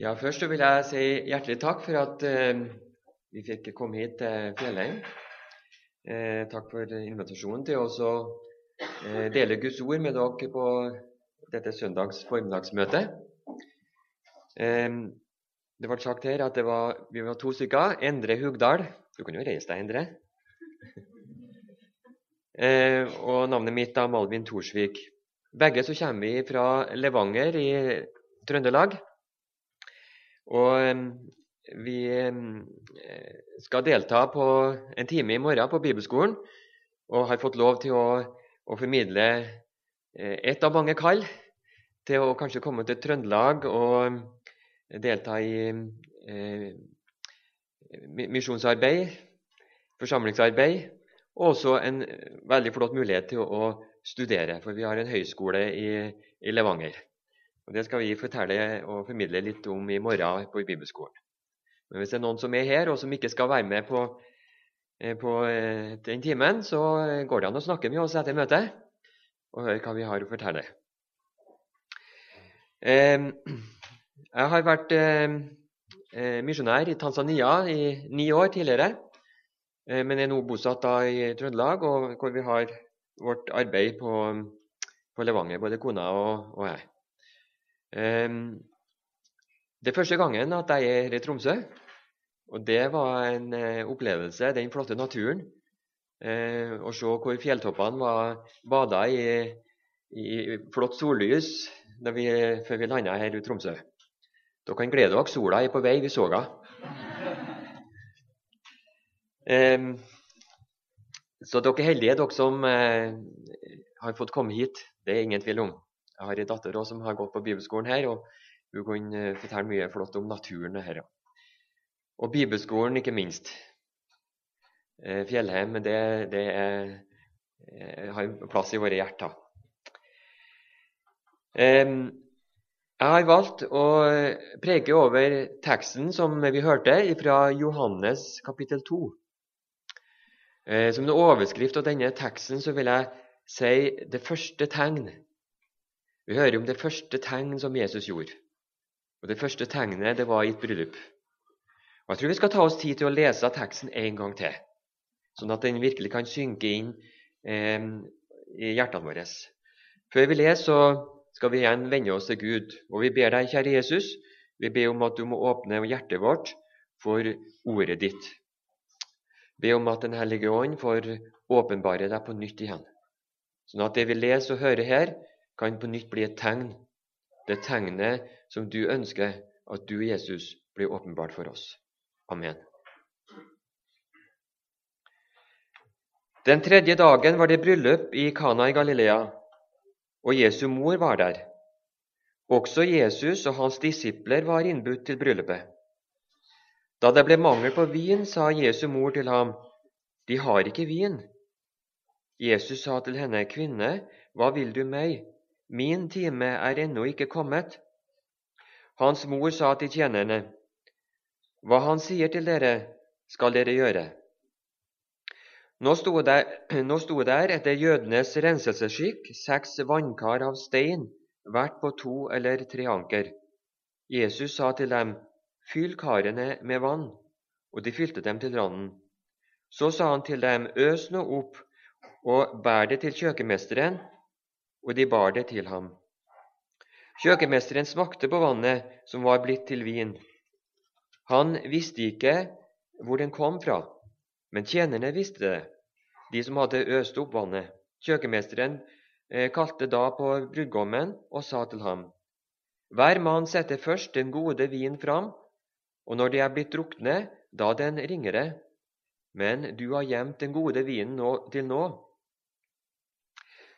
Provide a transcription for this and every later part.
Ja, Først vil jeg si hjertelig takk for at eh, vi fikk komme hit til Fjellheim. Eh, takk for invitasjonen til å eh, dele Guds ord med dere på dette søndags formiddagsmøtet. Eh, det ble sagt her at var, vi var to stykker. Endre Hugdal. Du kan jo reise deg, Endre. Eh, og navnet mitt er Malvin Thorsvik. Begge så kommer vi fra Levanger i Trøndelag. Og vi skal delta på en time i morgen på bibelskolen og har fått lov til å, å formidle eh, ett av mange kall til å kanskje komme til Trøndelag og delta i eh, misjonsarbeid, forsamlingsarbeid, og også en veldig flott mulighet til å studere, for vi har en høyskole i, i Levanger. Og Det skal vi fortelle og formidle litt om i morgen på bibelskolen. Men Hvis det er noen som er her, og som ikke skal være med på, eh, på eh, den timen, så går det an å snakke med oss etter møtet og høre hva vi har å fortelle. Jeg har vært eh, misjonær i Tanzania i ni år tidligere, men er nå bosatt i Trøndelag, hvor vi har vårt arbeid på, på Levanger, både kona og, og jeg. Ehm, det er første gangen at jeg er her i Tromsø. Og det var en eh, opplevelse, den flotte naturen. Eh, å se hvor fjelltoppene var bada i, i flott sollys vi, før vi landa her i Tromsø. Dere kan glede dere. Sola er på vei. Vi så henne. Eh, så dere er heldige, dere som eh, har fått komme hit. Det er ingen tvil om. Jeg har en datter også, som har gått på bibelskolen her, og hun kan eh, fortelle mye flott om naturen her. Og bibelskolen, ikke minst. Eh, Fjellheim det, det er, eh, har plass i våre hjerter. Jeg har valgt å preke over teksten som vi hørte fra Johannes kapittel 2. Som en overskrift av denne teksten så vil jeg si det første tegn vi hører om det første tegn som Jesus gjorde. Og Det første tegnet det var i et bryllup. Og Jeg tror vi skal ta oss tid til å lese teksten en gang til, sånn at den virkelig kan synke inn eh, i hjertene våre. Før vi leser, så skal vi igjen vende oss til Gud. Og vi ber deg, kjære Jesus, vi ber om at du må åpne hjertet vårt for ordet ditt. Be om at Den hellige ånd får åpenbare deg på nytt igjen, sånn at det vi leser og hører her, kan på nytt bli et tegn. Det tegnet som du ønsker at du, Jesus, blir åpenbart for oss. Amen. Den tredje dagen var det bryllup i Kana i Galilea, og Jesu mor var der. Også Jesus og hans disipler var innbudt til bryllupet. Da det ble mangel på vin, sa Jesu mor til ham, De har ikke vin. Jesus sa til henne, Kvinne, hva vil du meg? Min time er ennå ikke kommet. Hans mor sa til tjenerne, Hva han sier til dere, skal dere gjøre. Nå sto der, der etter jødenes renselsesskikk seks vannkar av stein, hvert på to eller tre anker. Jesus sa til dem, Fyll karene med vann, og de fylte dem til randen. Så sa han til dem, Øs nå opp og bær det til kjøkkenmesteren, og de bar det til ham. Kjøkkenmesteren smakte på vannet som var blitt til vin. Han visste ikke hvor den kom fra, men tjenerne visste det, de som hadde øst opp vannet. Kjøkkenmesteren eh, kalte da på brudgommen og sa til ham:" Hver mann setter først den gode vin fram, og når de er blitt drukne, da den ringere. Men du har gjemt den gode vinen nå, til nå.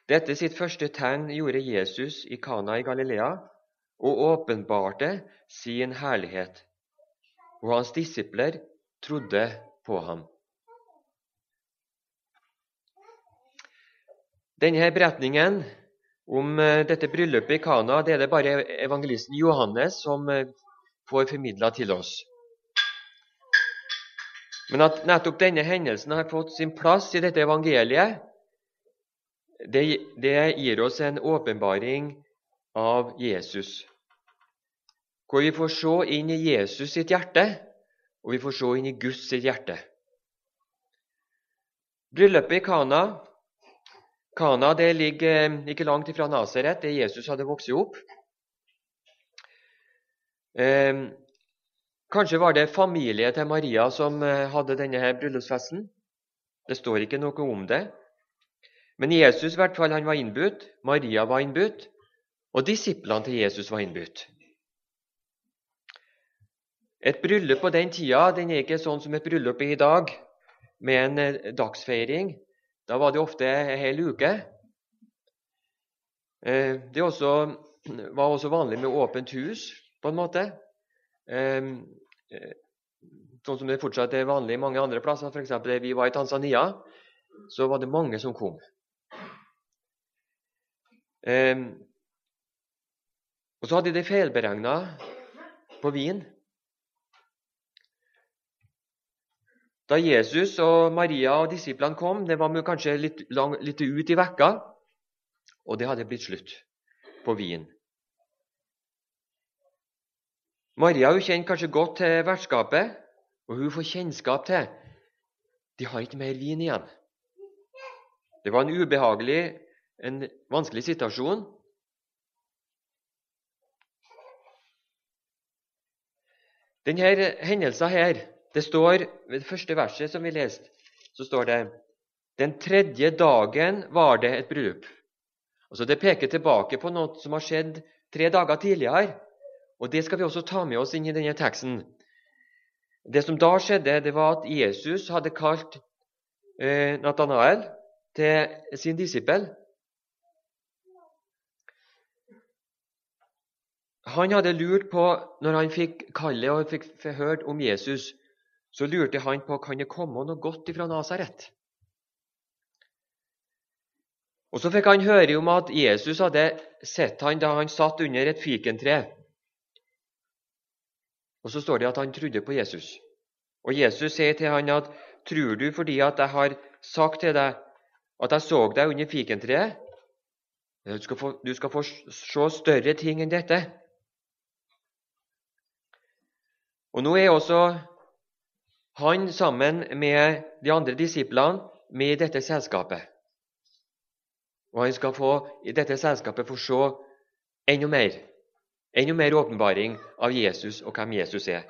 Dette sitt første tegn gjorde Jesus i Kana i Galilea og åpenbarte sin herlighet, og hans disipler trodde på ham. Denne beretningen om eh, dette bryllupet i Kana det er det bare evangelisten Johannes som eh, får formidla til oss. Men at nettopp denne hendelsen har fått sin plass i dette evangeliet, det, det gir oss en åpenbaring av Jesus. hvor vi får se inn i Jesus sitt hjerte, og vi får se inn i Guds sitt hjerte. Bryllupet i Kana Kana det ligger eh, ikke langt ifra Nasaret, der Jesus hadde vokst opp. Eh, kanskje var det familie til Maria som eh, hadde denne bryllupsfesten. Det står ikke noe om det. Men Jesus i hvert fall, han var innbudt, Maria var innbudt, og disiplene til Jesus var innbudt. Et bryllup på den tida den er ikke sånn som et bryllup i dag, med en eh, dagsfeiring. Da var det ofte en hel uke. Eh, det også, var også vanlig med åpent hus, på en måte. Eh, sånn som det fortsatt er vanlig mange andre plasser. F.eks. da vi var i Tanzania, så var det mange som kom. Og så hadde de feilberegna på vin. Da Jesus og Maria og disiplene kom, det var kanskje litt, lang, litt ut i vekka, og det hadde blitt slutt på vin. Maria hun kjenner kanskje godt til vertskapet, og hun får kjennskap til de har ikke mer vin igjen. Det var en ubehagelig, en vanskelig situasjon. Denne hendelsen her det står ved det første verset som vi leste, så står det Den tredje dagen var det et bryllup. Altså Det peker tilbake på noe som har skjedd tre dager tidligere. Og Det skal vi også ta med oss inn i denne teksten. Det som da skjedde, det var at Jesus hadde kalt eh, Nathanael til sin disippel. Han hadde lurt på, når han fikk kallet og fikk hørt om Jesus, så lurte han på kan det komme noe godt ifra Nasaret. Og Så fikk han høre om at Jesus hadde sett han da han satt under et fikentre. Og Så står det at han trodde på Jesus. Og Jesus sier til han at tror du fordi at jeg har sagt til deg at jeg så deg under fikentreet? Du skal få, du skal få se større ting enn dette. Og Nå er også han sammen med de andre disiplene med i dette selskapet. Og han skal få, i dette selskapet få se enda mer. Enda mer åpenbaring av Jesus og hvem Jesus er.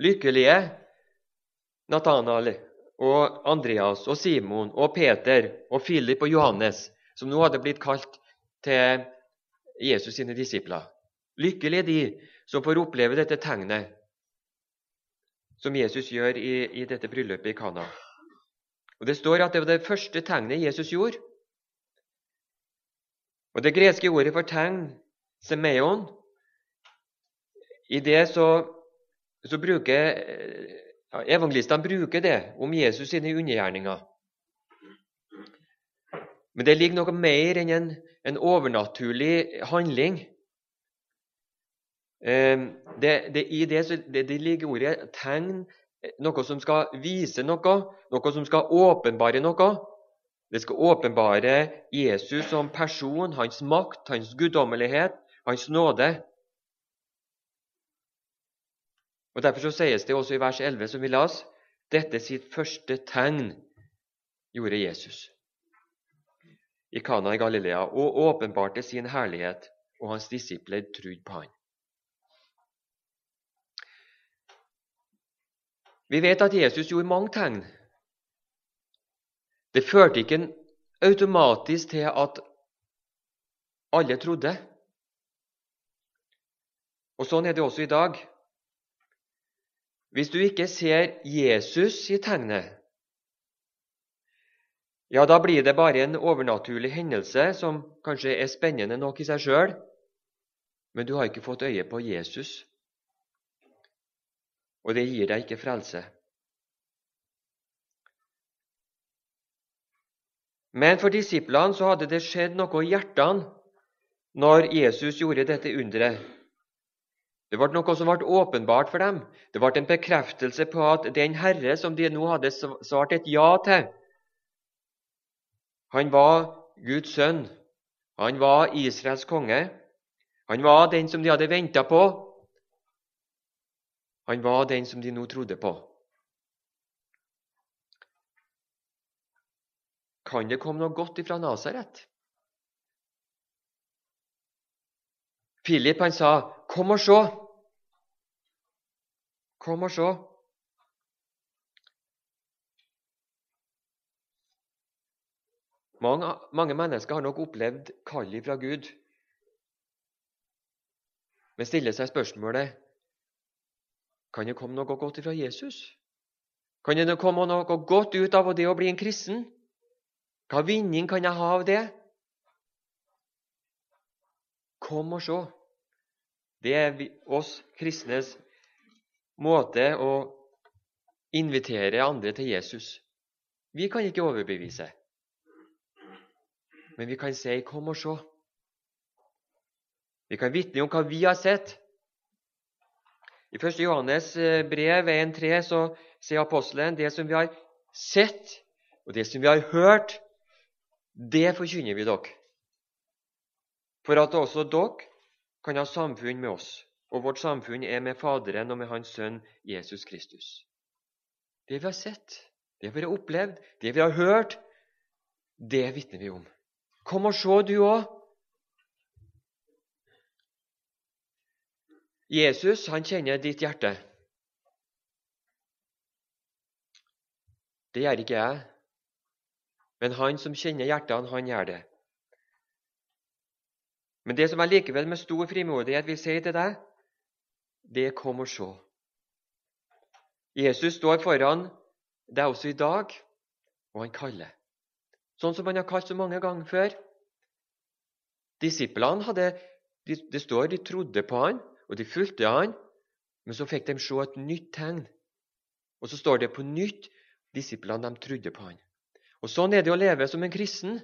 Lykkelige Natanael og Andreas og Simon og Peter og Philip og Johannes, som nå hadde blitt kalt til Jesus sine disipler. Lykkelige de som får oppleve dette tegnet som Jesus gjør i, i dette bryllupet i Kana. Og Det står at det var det første tegnet Jesus gjorde. Og Det greske ordet for tegn, semeon, i det så, så bruker Evangelistene bruker det om Jesus sine undergjerninger. Men det ligger noe mer enn en, en overnaturlig handling det, det, I det, det, det ligger ordet 'tegn', noe som skal vise noe, noe som skal åpenbare noe. Det skal åpenbare Jesus som person, hans makt, hans guddommelighet, hans nåde. Og Derfor så sies det også i vers 11, som vi las, dette sitt første tegn gjorde Jesus i Kana i Galilea og åpenbarte sin herlighet, og hans disipler trodde på han. Vi vet at Jesus gjorde mange tegn. Det førte ikke automatisk til at alle trodde. Og Sånn er det også i dag. Hvis du ikke ser Jesus i tegnet, ja, da blir det bare en overnaturlig hendelse som kanskje er spennende nok i seg sjøl, men du har ikke fått øye på Jesus og det gir deg ikke frelse. Men for disiplene så hadde det skjedd noe i hjertene når Jesus gjorde dette underet. Det ble noe som ble åpenbart for dem. Det ble en bekreftelse på at den Herre som de nå hadde svart et ja til, han var Guds sønn, Han var Israels konge. Han var den som de hadde venta på. Han var den som de nå trodde på. Kan det komme noe godt ifra Nasaret? Philip han sa, 'Kom og se'. Kom og se. Mange, mange mennesker har nok opplevd kallet fra Gud, men stiller seg spørsmålet kan det komme noe godt fra Jesus? Kan det komme noe godt ut av det å bli en kristen? Hva vinning kan jeg ha av det? Kom og se. Det er oss kristnes måte å invitere andre til Jesus. Vi kan ikke overbevise, men vi kan si 'kom og se'. Vi kan vitne om hva vi har sett. I 1. Johannes eh, brev 1.3 så sier apostelen det som vi har sett, og det som vi har hørt, det forkynner vi dere. For at også dere kan ha samfunn med oss, og vårt samfunn er med Faderen og med Hans Sønn Jesus Kristus. Det vi har sett, det vi har opplevd, det vi har hørt, det vitner vi om. Kom og se, du òg. Jesus han kjenner ditt hjerte. Det gjør ikke jeg. Men han som kjenner hjertene, han gjør det. Men det som jeg likevel med stor frimodighet vil si til deg, det er kom og se. Jesus står foran deg også i dag, og han kaller. Sånn som han har kalt så mange ganger før. Disiplene hadde, Det står de trodde på han, og de fulgte han, men så fikk de se et nytt tegn. Og så står det på nytt disiplene de trodde på han. Og Sånn er det å leve som en kristen.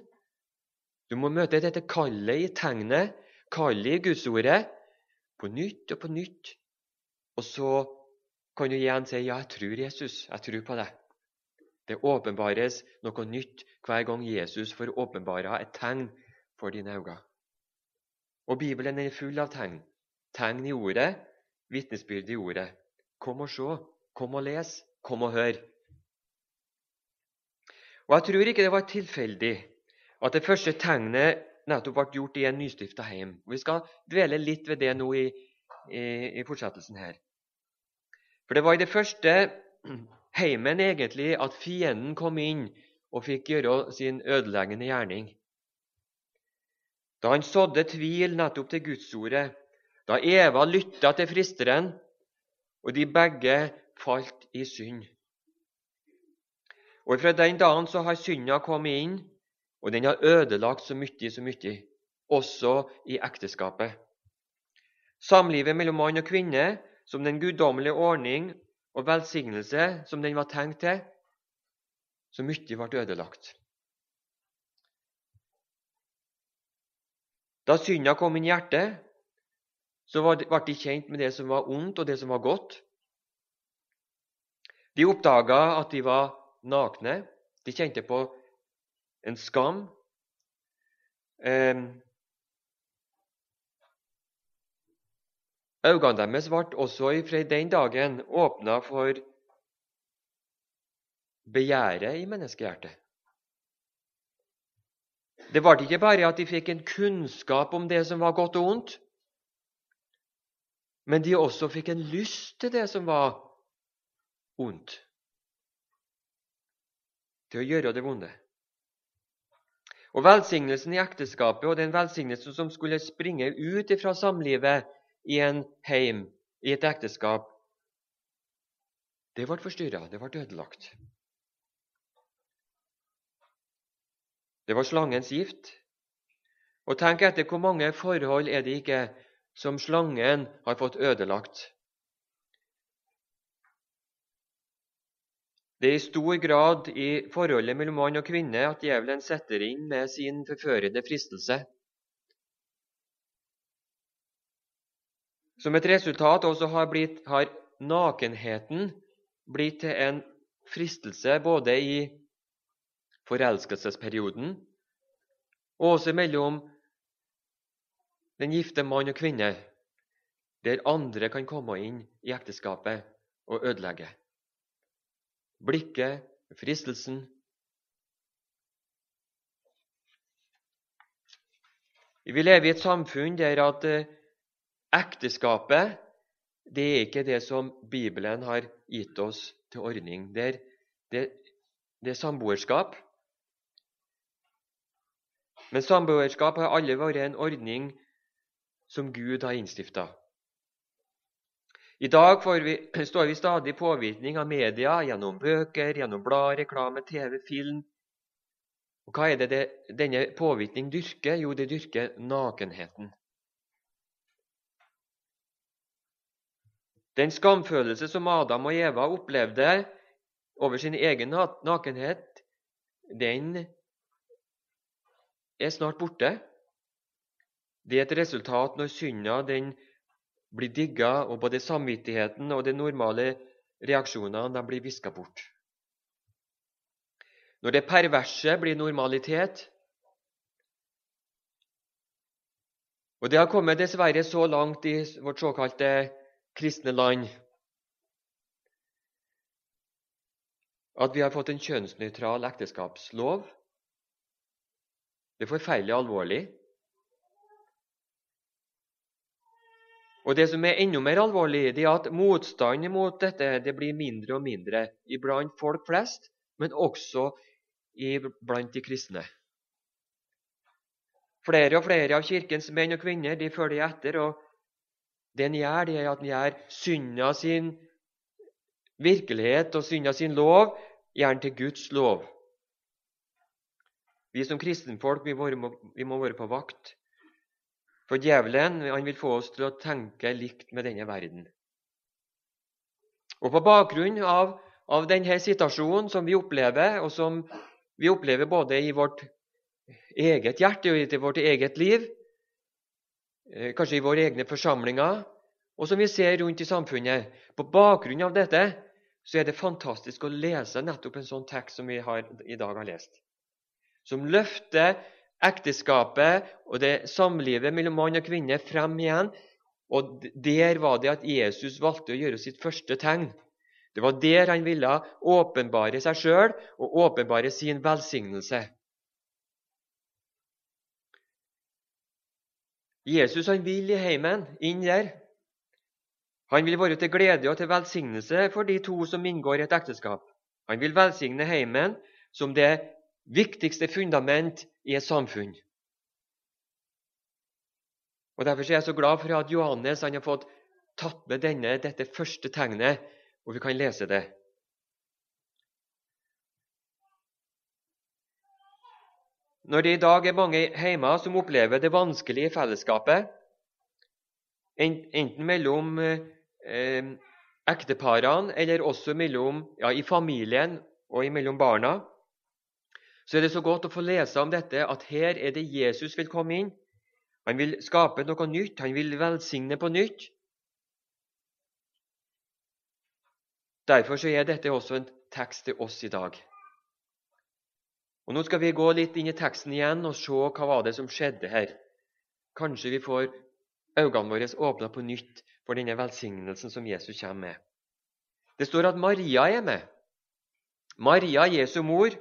Du må møte dette kallet i tegnet, kallet i Gudsordet, på nytt og på nytt. Og så kan du igjen si 'Ja, jeg tror Jesus. Jeg tror på deg'. Det åpenbares noe nytt hver gang Jesus får åpenbara et tegn for dine øyne. Og Bibelen er full av tegn. Tegn i ordet, vitnesbyrd i ordet. Kom og se, kom og les, kom og hør. Og Jeg tror ikke det var tilfeldig at det første tegnet nettopp ble gjort i en nystifta heim. Vi skal dvele litt ved det nå i, i, i fortsettelsen her. For det var i det første heimen egentlig at fienden kom inn og fikk gjøre sin ødeleggende gjerning. Da han sådde tvil nettopp til Gudsordet, da Eva lytta til fristeren, og de begge falt i synd. Og Fra den dagen så har synda kommet inn, og den har ødelagt så mye, så mye, også i ekteskapet. Samlivet mellom mann og kvinne, som den guddommelige ordning og velsignelse som den var tenkt til, så mye ble ødelagt. Da synda kom inn i hjertet, så ble de kjent med det som var ondt, og det som var godt. De oppdaga at de var nakne. De kjente på en skam. Øynene deres ble også fra den dagen åpna for begjæret i menneskehjertet. Det ble ikke bare at de fikk en kunnskap om det som var godt og ondt, men de også fikk en lyst til det som var ondt til å gjøre det vonde. Og Velsignelsen i ekteskapet og den velsignelsen som skulle springe ut fra samlivet i en heim, i et ekteskap, det ble forstyrra, det ble ødelagt. Det var slangens gift. Og tenk etter hvor mange forhold er det ikke som slangen har fått ødelagt Det er i stor grad i forholdet mellom mann og kvinne at djevelen setter inn med sin forførende fristelse. Som et resultat også har, blitt, har nakenheten blitt til en fristelse både i forelskelsesperioden og også mellom den gifte mann og kvinne, der andre kan komme inn i ekteskapet og ødelegge. Blikket, fristelsen. Vi lever i et samfunn der at eh, ekteskapet det er ikke det som Bibelen har gitt oss til ordning. Det er, det, det er samboerskap. Men samboerskap har aldri vært en ordning som Gud har innstifta. I dag vi, står vi stadig i påvirkning av media gjennom bøker, gjennom blad, reklame, TV, film. Og Hva er det, det denne påvirkning dyrker? Jo, det dyrker nakenheten. Den skamfølelse som Adam og Eva opplevde over sin egen nakenhet, den er snart borte. Det er et resultat når synda den blir digga, og både samvittigheten og de normale reaksjonene blir viska bort. Når det perverse blir normalitet Og Det har kommet dessverre så langt i vårt såkalte kristne land at vi har fått en kjønnsnøytral ekteskapslov. Det er forferdelig alvorlig. Og Det som er enda mer alvorlig, det er at motstanden mot dette det blir mindre og mindre iblant folk flest, men også blant de kristne. Flere og flere av Kirkens menn og kvinner de følger etter, og det en gjør, det er at en gjør synda sin virkelighet og synda sin lov gjerne til Guds lov. Vi som kristenfolk vi vi må være på vakt. For djevelen han vil få oss til å tenke likt med denne verden. Og På bakgrunn av, av denne situasjonen som vi opplever, og som vi opplever både i vårt eget hjerte og i vårt eget liv, Eh, kanskje i våre egne forsamlinger, og som vi ser rundt i samfunnet. På bakgrunn av dette så er det fantastisk å lese nettopp en sånn tekst som vi har, i dag har lest. Som løfter ekteskapet og det samlivet mellom mann og kvinne frem igjen. Og Der var det at Jesus valgte å gjøre sitt første tegn. Det var der han ville åpenbare seg sjøl og åpenbare sin velsignelse. Jesus han vil i heimen, inn der. Han vil være til glede og til velsignelse for de to som inngår i et ekteskap. Han vil velsigne heimen som det viktigste fundament i et samfunn. Og Derfor er jeg så glad for at Johannes han har fått tatt med denne, dette første tegnet, og vi kan lese det. Når det i dag er mange hjemme som opplever det vanskelige fellesskapet, enten mellom eh, ekteparene eller også mellom, ja, i familien og mellom barna, så er det så godt å få lese om dette at her er det Jesus vil komme inn. Han vil skape noe nytt, han vil velsigne på nytt. Derfor så er dette også en tekst til oss i dag. Og Nå skal vi gå litt inn i teksten igjen og se hva var det som skjedde her. Kanskje vi får øynene våre åpna på nytt for denne velsignelsen som Jesus kommer med. Det står at Maria er med. Maria, Jesu mor.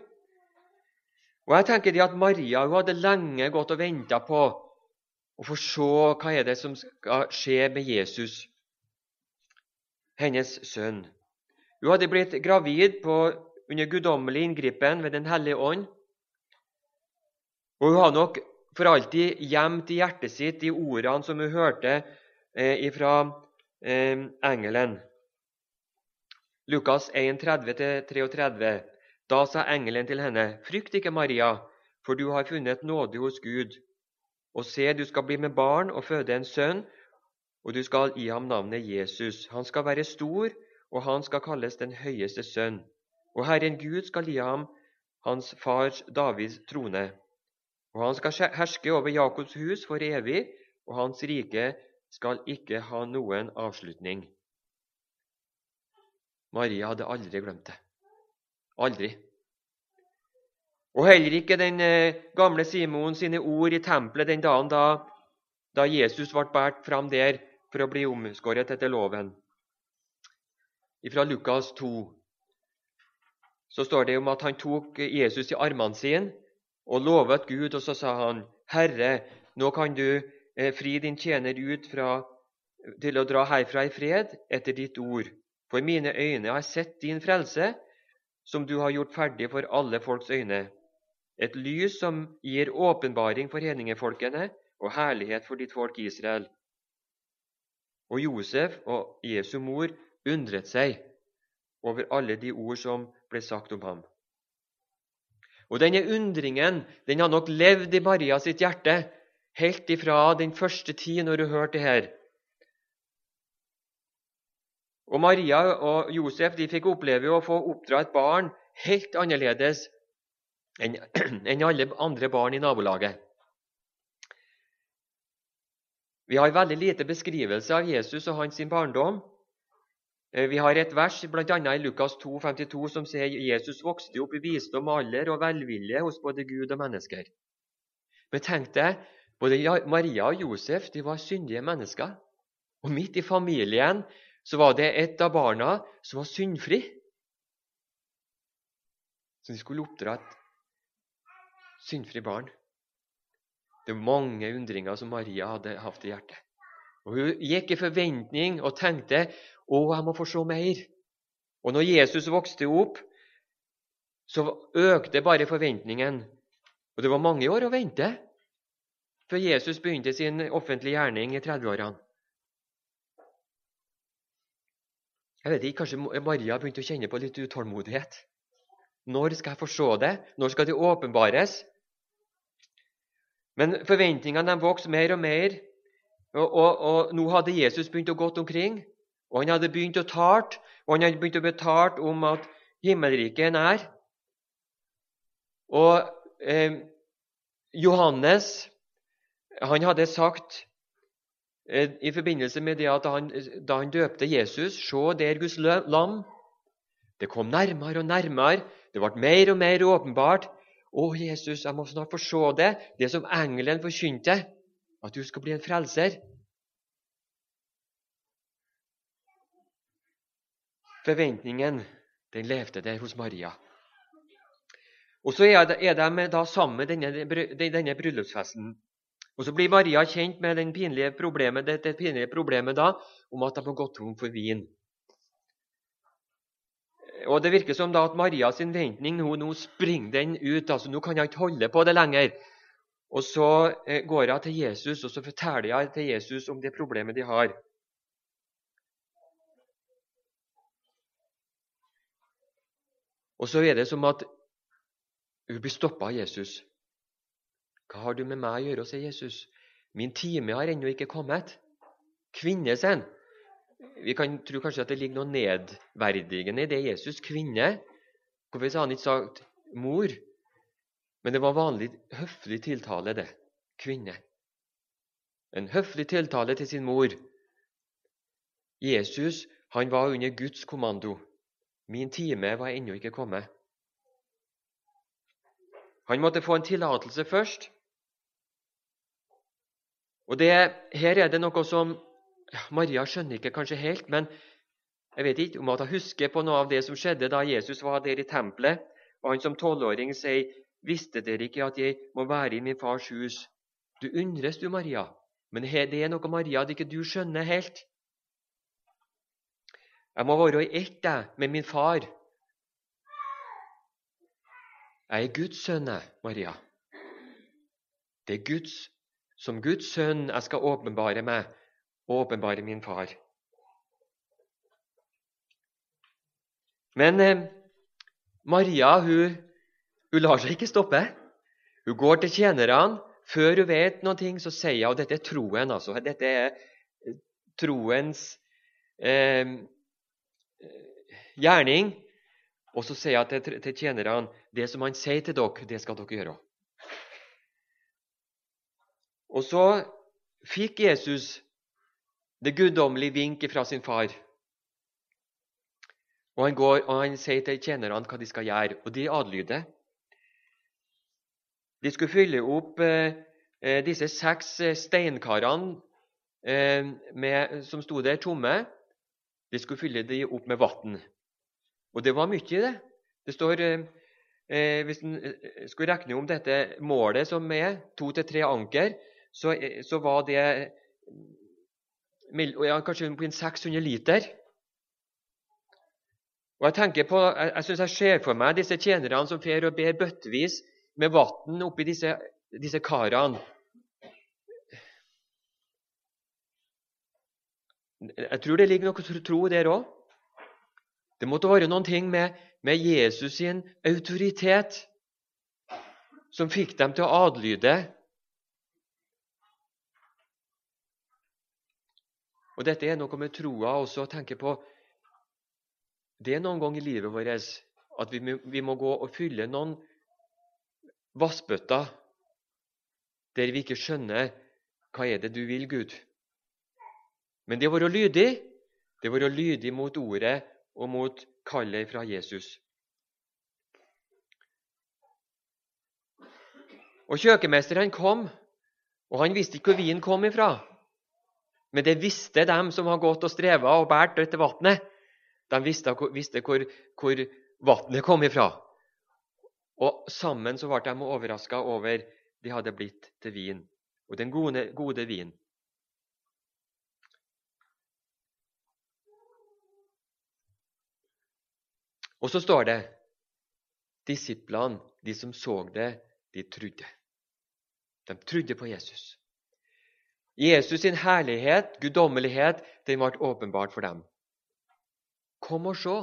Og jeg tenker det at Maria hun hadde lenge gått og venta på å få se hva er det som skal skje med Jesus, hennes sønn. Hun hadde blitt gravid på under guddommelig inngripen ved Den hellige ånd. Og Hun har nok for alltid gjemt i hjertet sitt de ordene som hun hørte eh, fra eh, engelen. Lukas 1, 30-33. Da sa engelen til henne, Frykt ikke, Maria, for du har funnet nåde hos Gud. Og se, du skal bli med barn og føde en sønn, og du skal gi ham navnet Jesus. Han skal være stor, og han skal kalles den høyeste sønn. Og Herren Gud skal gi ham hans fars Davids trone. Og han skal herske over Jakobs hus for evig, og hans rike skal ikke ha noen avslutning. Maria hadde aldri glemt det. Aldri. Og heller ikke den eh, gamle Simon sine ord i tempelet den dagen da da Jesus ble båret fram der for å bli omskåret etter loven. Fra Lukas 2 så står det om at han tok Jesus i armene sine og lovet Gud, og så sa han, 'Herre, nå kan du eh, fri din tjener ut fra, til å dra herfra i fred etter ditt ord.' For mine øyne har sett din frelse, som du har gjort ferdig for alle folks øyne, et lys som gir åpenbaring for hedningefolkene og herlighet for ditt folk Israel. Og Josef og Jesu mor undret seg over alle de ord som ble sagt om ham. Og Denne undringen den har nok levd i Maria sitt hjerte helt ifra den første tid når hun hørte det her. Og Maria og Josef de fikk oppleve å få oppdra et barn helt annerledes enn alle andre barn i nabolaget. Vi har veldig lite beskrivelse av Jesus og hans barndom. Eh, vi har et vers bl.a. i Lukas 2, 52, som sier Jesus vokste opp i visdom, alder og velvilje hos både Gud og mennesker. Men tenk deg, både Maria og Josef de var syndige mennesker. Og midt i familien så var det et av barna som var syndfri. Så de skulle oppdra et syndfri barn. Det var mange undringer som Maria hadde hatt i hjertet. Og Hun gikk i forventning og tenkte å, jeg må få se mer. Og når Jesus vokste opp, så økte bare forventningen. Og det var mange år å vente før Jesus begynte sin offentlige gjerning i 30-årene. Jeg vet ikke, Kanskje Maria begynte å kjenne på litt utålmodighet. Når skal jeg få se det? Når skal det åpenbares? Men forventningene vokste mer og mer, og, og, og, nå hadde Jesus begynt å gå omkring. Og han hadde begynt å tale, og han hadde begynt å betale om at himmelriket er nær. Og eh, Johannes han hadde sagt i forbindelse med det at han, da han døpte Jesus Se, der Guds lam. Det kom nærmere og nærmere. Det ble mer og mer åpenbart. Å, Jesus, jeg må snart få se det, det som engelen forkynte, at du skal bli en frelser. Forventningen den levde der hos Maria. Og Så er de, da sammen denne, denne bryllupsfesten. Og Så blir Maria kjent med den pinlige problemet, dette pinlige problemet da, om at de har gått tom for vin. Og Det virker som da at Marias ventning nå, nå springer den ut. altså Nå kan jeg ikke holde på det lenger. Og Så eh, går jeg til Jesus og så forteller jeg til Jesus om det problemet de har. Og så er det som at hun blir stoppa av Jesus. Hva har du med meg å gjøre, sier Jesus. Min time har ennå ikke kommet. Kvinne, sier han. Vi kan tro kanskje at det ligger noe nedverdigende i det Jesus. Kvinne. Hvorfor sa han ikke sagt mor? Men det var vanlig høflig tiltale, det. Kvinne. En høflig tiltale til sin mor. Jesus han var under Guds kommando. Min time var ennå ikke kommet. Han måtte få en tillatelse først. Og det, Her er det noe som Maria skjønner ikke kanskje helt, men jeg vet ikke om at hun husker på noe av det som skjedde da Jesus var der i tempelet, og han som tolvåring sier, 'Visste dere ikke at jeg må være i min fars hus?' Du undres, du, Maria, men det er noe Maria det ikke du skjønner helt. Jeg må være i ett med min far. Jeg er Guds sønn, Maria. Det er Guds som Guds sønn jeg skal åpenbare meg og åpenbare min far. Men eh, Maria hun, hun, lar seg ikke stoppe. Hun går til tjenerne. Før hun vet noe, så sier hun og dette er troen. altså. Dette er eh, troens eh, gjerning. Og så sier hun til, til tjenerne det som han sier til dere, det skal dere gjøre. Og så fikk Jesus det guddommelige vinket fra sin far. Og han, går, og han sier til tjenerne hva de skal gjøre, og de adlyder. De skulle fylle opp eh, eh, disse seks eh, steinkarene eh, med, som sto der tomme, de skulle fylle de opp med vann. Og det var mye i det. Det står eh, eh Hvis en skulle regne om dette målet som er to til tre anker, så, så var det ja, kanskje på 600 liter. Og Jeg tenker på, jeg, jeg synes jeg ser for meg disse tjenerne som fer og ber bøttevis med vann oppi disse, disse karene. Jeg tror det ligger noe tro der òg. Det måtte være noen ting med, med Jesus sin autoritet som fikk dem til å adlyde. Og Dette er noe med troa også å tenke på. Det er noen ganger i livet vårt at vi, vi må gå og fylle noen vassbøtter der vi ikke skjønner hva er det du vil, Gud. Men det å være lydig, det å være lydig mot ordet og mot kallet fra Jesus. Og Kjøkkenmesteren kom, og han visste ikke hvor vinen kom ifra. Men det visste dem som har gått og streva og båret dette vannet. De visste, visste hvor, hvor vannet kom ifra. Og sammen så ble de overraska over de hadde blitt til vin. Og den gode, gode vin. Og så står det disiplene, de som så det, de trodde. De trodde på Jesus. Jesus sin herlighet, guddommelighet, den ble åpenbart for dem. Kom og se!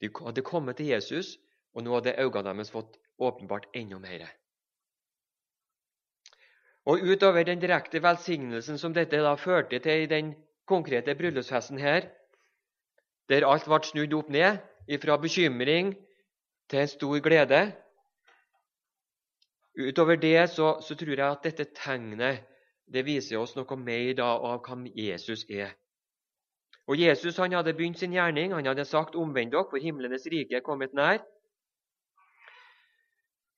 De hadde kommet til Jesus, og nå hadde øynene deres fått åpenbart enda mer. Og utover den direkte velsignelsen som dette da førte til i den konkrete bryllupsfesten her, der alt ble snudd opp ned, fra bekymring til en stor glede. Utover det så, så, tror jeg at dette tegnet det viser oss noe mer da av hvem Jesus er. Og Jesus han hadde begynt sin gjerning. Han hadde sagt 'omvend dere, for himlenes rike er kommet nær'.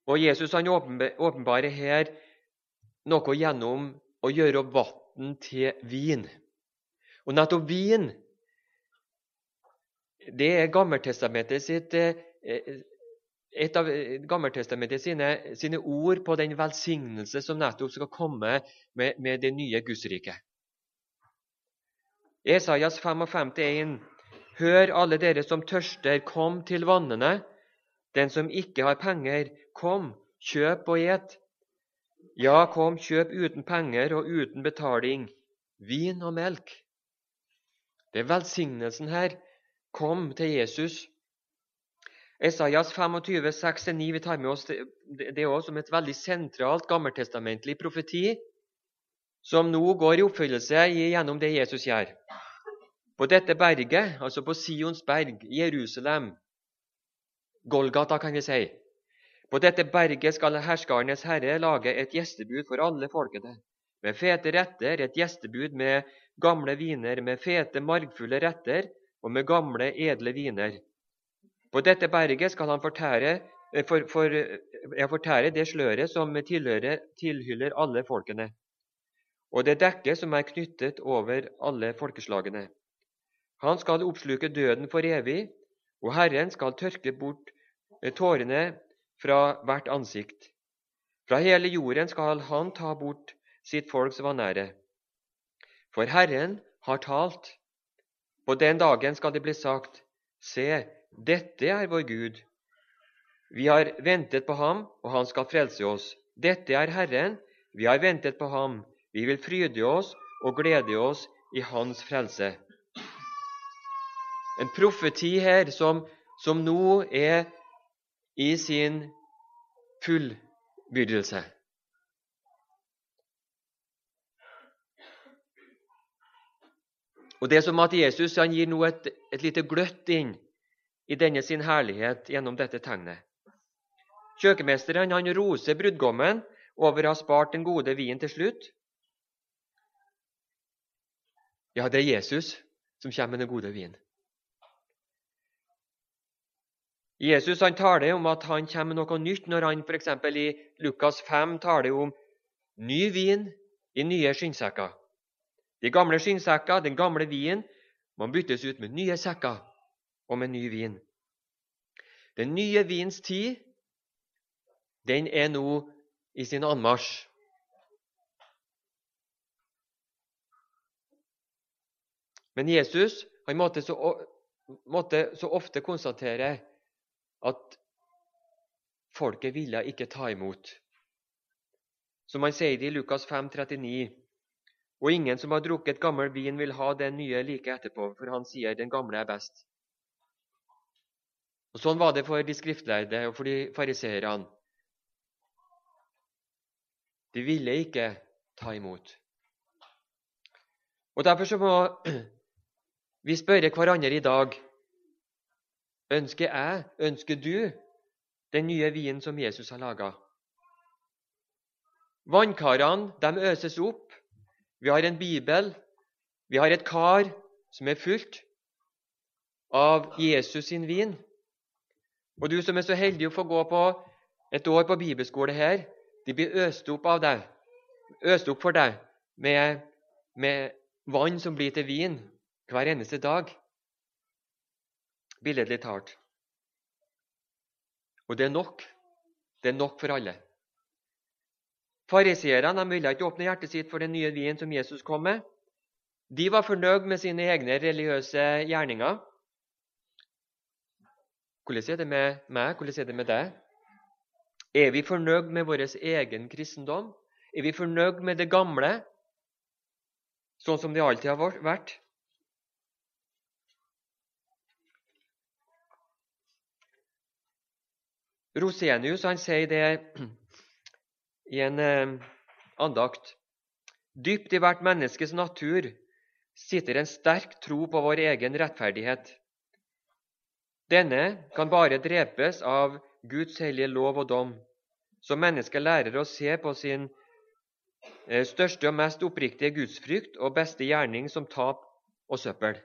Og Jesus han åpenbarer her noe gjennom å gjøre vann til vin. Og nettopp vin det er Gammeltestamentet sitt eh, eh, et av Gammeltestamentet sine, sine, ord på den velsignelse som nettopp skal komme med, med det nye Gudsriket. Esaias 55,1.: Hør, alle dere som tørster, kom til vannene. Den som ikke har penger, kom, kjøp og et. Ja, kom, kjøp uten penger og uten betaling vin og melk. Det er velsignelsen her Kom til Jesus. Esaias 25, 6-9, Vi tar med oss det også som et veldig sentralt gammeltestamentlig profeti, som nå går i oppfyllelse gjennom det Jesus gjør. På dette berget, altså på Sions berg, Jerusalem, Golgata, kan vi si. På dette berget skal herskarenes herre lage et gjestebud for alle folkene. Med fete retter, et gjestebud med gamle viner, med fete, margfulle retter, og med gamle, edle viner. På dette berget skal han fortære, eh, for, for, jeg fortære det sløret som tilhyller alle folkene, og det dekket som er knyttet over alle folkeslagene. Han skal oppsluke døden for evig, og Herren skal tørke bort eh, tårene fra hvert ansikt. Fra hele jorden skal han ta bort sitt folks vanære. For Herren har talt, på den dagen skal det bli sagt, Se, dette er vår Gud. Vi har ventet på ham, og han skal frelse oss. Dette er Herren, vi har ventet på ham. Vi vil fryde oss og glede oss i hans frelse. En profeti her som, som nå er i sin fullbyrdelse. Og Det er som at Jesus han gir nå et, et lite gløtt inn i denne sin herlighet gjennom dette tegnet. Kjøkkenmesteren han roser brudgommen over å ha spart den gode vinen til slutt. Ja, det er Jesus som kommer med den gode vinen. Jesus han taler om at han kommer med noe nytt når han f.eks. i Lukas 5 taler om ny vin i nye skinnsekker. De gamle skinnsekker, den gamle vinen, må byttes ut med nye sekker og med ny vin. Den nye vins tid, den er nå i sin anmarsj. Men Jesus han måtte så, måtte så ofte konstatere at folket ville ikke ta imot. Som han sier det i Lukas 5, 39. Og ingen som har drukket gammel vin, vil ha den nye like etterpå, for han sier den gamle er best. Og Sånn var det for de skriftlærde og for de fariseerne. De ville ikke ta imot. Og Derfor så må vi spørre hverandre i dag Ønsker jeg, ønsker du, den nye vinen som Jesus har laga? Vannkarene de øses opp. Vi har en bibel. Vi har et kar som er fullt av Jesus sin vin. Og du som er så heldig å få gå på et år på bibelskole her, de blir øst opp deg, øst opp for deg med, med vann som blir til vin hver eneste dag. Billedlig talt. Og det er nok. Det er nok for alle. Fariseerne ville ikke åpne hjertet sitt for den nye vinen som Jesus kom med. De var fornøyd med sine egne religiøse gjerninger. Hvordan er det med meg? Hvordan er det med deg? Er vi fornøyd med vår egen kristendom? Er vi fornøyd med det gamle, sånn som det alltid har vært? Rosenius han sier det i en eh, andakt. Dypt i hvert menneskes natur sitter en sterk tro på vår egen rettferdighet. Denne kan bare drepes av Guds hellige lov og dom, så mennesket lærer å se på sin eh, største og mest oppriktige gudsfrykt og beste gjerning som tap og søppel.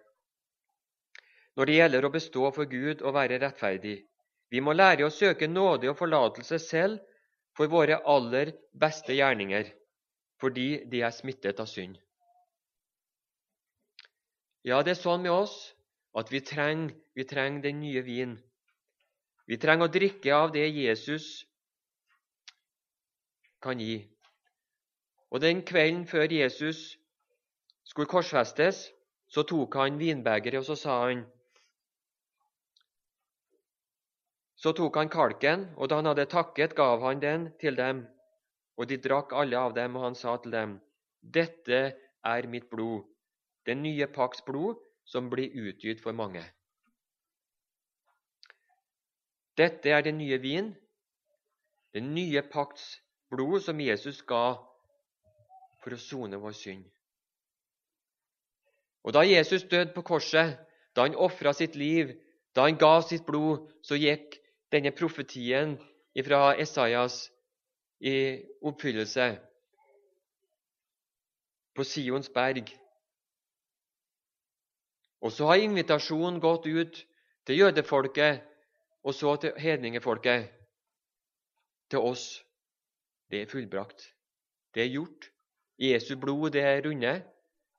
Når det gjelder å bestå for Gud og være rettferdig. Vi må lære å søke nåde og forlatelse selv for våre aller beste gjerninger, fordi de er smittet av synd. Ja, det er sånn med oss at vi trenger, vi trenger den nye vin. Vi trenger å drikke av det Jesus kan gi. Og den kvelden før Jesus skulle korsfestes, så tok han vinbegeret og så sa han Så tok han kalken, og da han hadde takket, gav han den til dem. Og de drakk alle av dem, og han sa til dem, Dette er mitt blod, den nye pakts blod, som blir utgitt for mange. Dette er den nye vin, den nye pakts blod som Jesus ga for å sone vår synd. Og Da Jesus døde på korset, da han ofra sitt liv, da han ga sitt blod, så gikk denne profetien fra Esaias i oppfyllelse på Sions berg. Og så har invitasjonen gått ut til jødefolket og så til hedningefolket. Til oss. Det er fullbrakt. Det er gjort. Jesu blod, det er rundet.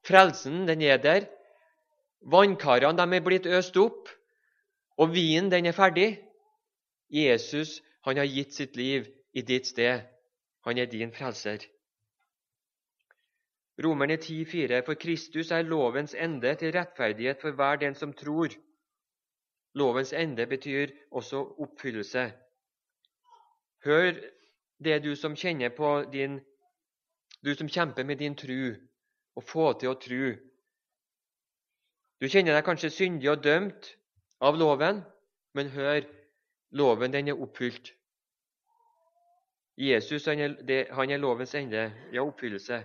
Frelsen, den er der. Vannkarene de er blitt øst opp, og vinen, den er ferdig. Jesus, han har gitt sitt liv i ditt sted. Han er din frelser. Romerne 10,4.: For Kristus er lovens ende til rettferdighet for hver den som tror. Lovens ende betyr også oppfyllelse. Hør det du som kjenner på din Du som kjemper med din tru, og få til å tru. Du kjenner deg kanskje syndig og dømt av loven, men hør, loven den er oppfylt. Jesus han er, han er lovens ende, ja, oppfyllelse.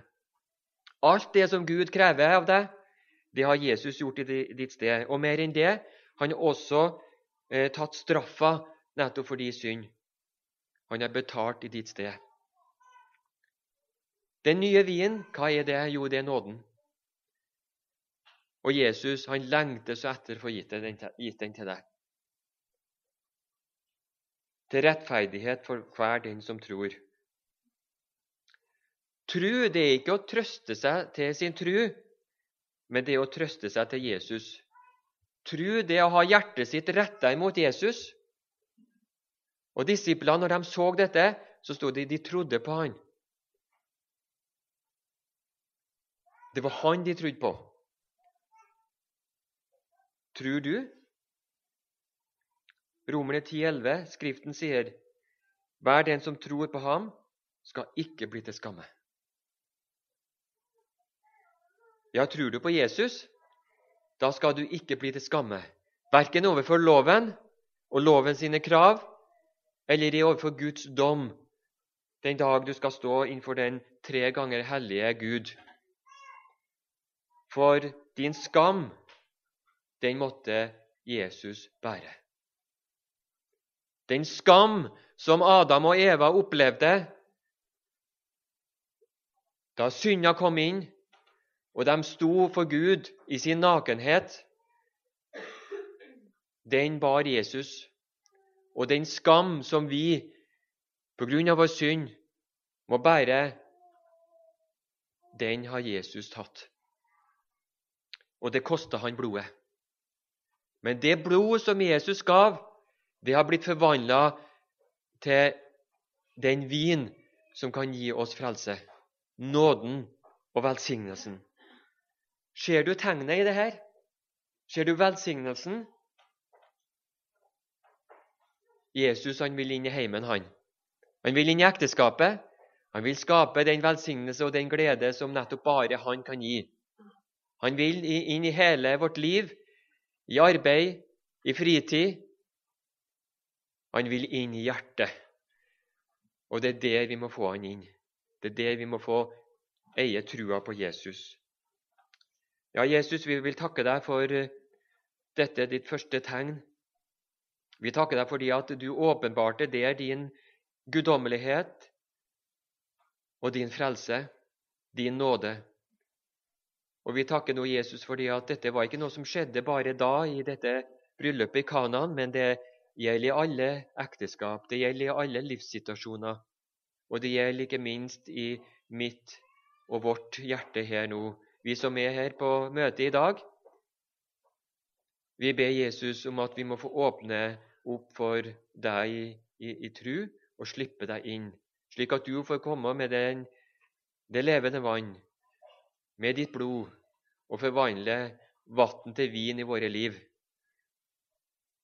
Alt det som Gud krever av deg, det har Jesus gjort i ditt sted. Og mer enn det, han har også eh, tatt straffa nettopp for din synd. Han har betalt i ditt sted. Den nye vinen, hva er det? Jo, det er nåden. Og Jesus han lengter så etter å få gitt den, gitt den til deg. Til rettferdighet for hver den som tror. Tru det er ikke å trøste seg til sin tru, men det er å trøste seg til Jesus. Tru det er å ha hjertet sitt retta imot Jesus. Og Disiplene, når de så dette, så sto det de trodde på han. Det var han de trodde på. Tror du? Romerne 10,11, Skriften sier, Hver den som tror på ham, skal ikke bli til skamme. Ja, tror du på Jesus, da skal du ikke bli til skamme, verken overfor loven og loven sine krav, eller i overfor Guds dom den dag du skal stå innenfor den tre ganger hellige Gud. For din skam, den måtte Jesus bære. Den skam som Adam og Eva opplevde da synda kom inn, og de sto for Gud i sin nakenhet, den bar Jesus. Og den skam som vi på grunn av vår synd må bære, den har Jesus tatt. Og det kosta han blodet. Men det blodet som Jesus gav, det har blitt forvandla til den vin som kan gi oss frelse. Nåden og velsignelsen. Ser du tegnet i det her? Ser du velsignelsen? Jesus han vil inn i heimen, han. Han vil inn i ekteskapet. Han vil skape den velsignelse og den glede som nettopp bare han kan gi. Han vil inn i hele vårt liv, i arbeid, i fritid. Han vil inn i hjertet. Og det er der vi må få han inn. Det er der vi må få eie trua på Jesus. Ja, Jesus, vi vil takke deg for eh, dette ditt første tegn. Vi takker deg fordi at du åpenbarte der din guddommelighet og din frelse, din nåde. Og Vi takker nå Jesus fordi at dette var ikke noe som skjedde bare da i dette bryllupet i Kanaan, men det gjelder i alle ekteskap, det gjelder i alle livssituasjoner. Og det gjelder ikke minst i mitt og vårt hjerte her nå vi som er her på møtet i dag. Vi ber Jesus om at vi må få åpne opp for deg i, i, tru og slippe deg inn, slik at du får komme med den, det levende vann, med ditt blod, og forvandle vann til vin i våre liv,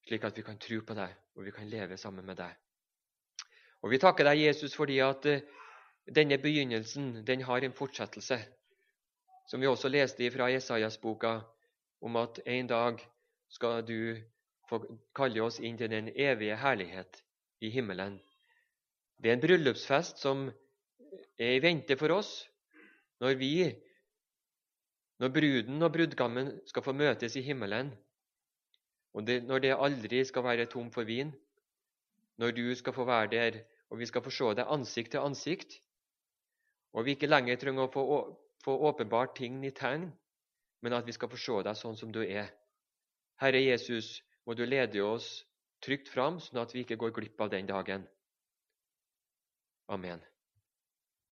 slik at vi kan tro på deg og vi kan leve sammen med deg. Og Vi takker deg, Jesus, fordi at eh, denne begynnelsen den har en fortsettelse som vi også leste fra Jesajas-boka, om at en dag skal du få kalle oss inn til den evige herlighet i himmelen. Det er en bryllupsfest som er i vente for oss når vi, når bruden og brudgommen skal få møtes i himmelen, og det, når det aldri skal være tom for vin, når du skal få være der, og vi skal få se deg ansikt til ansikt, og vi ikke lenger trenger å få få åpenbart ting i tegn, men at vi skal få se deg sånn som du er. Herre Jesus, må du lede oss trygt fram, sånn at vi ikke går glipp av den dagen. Amen.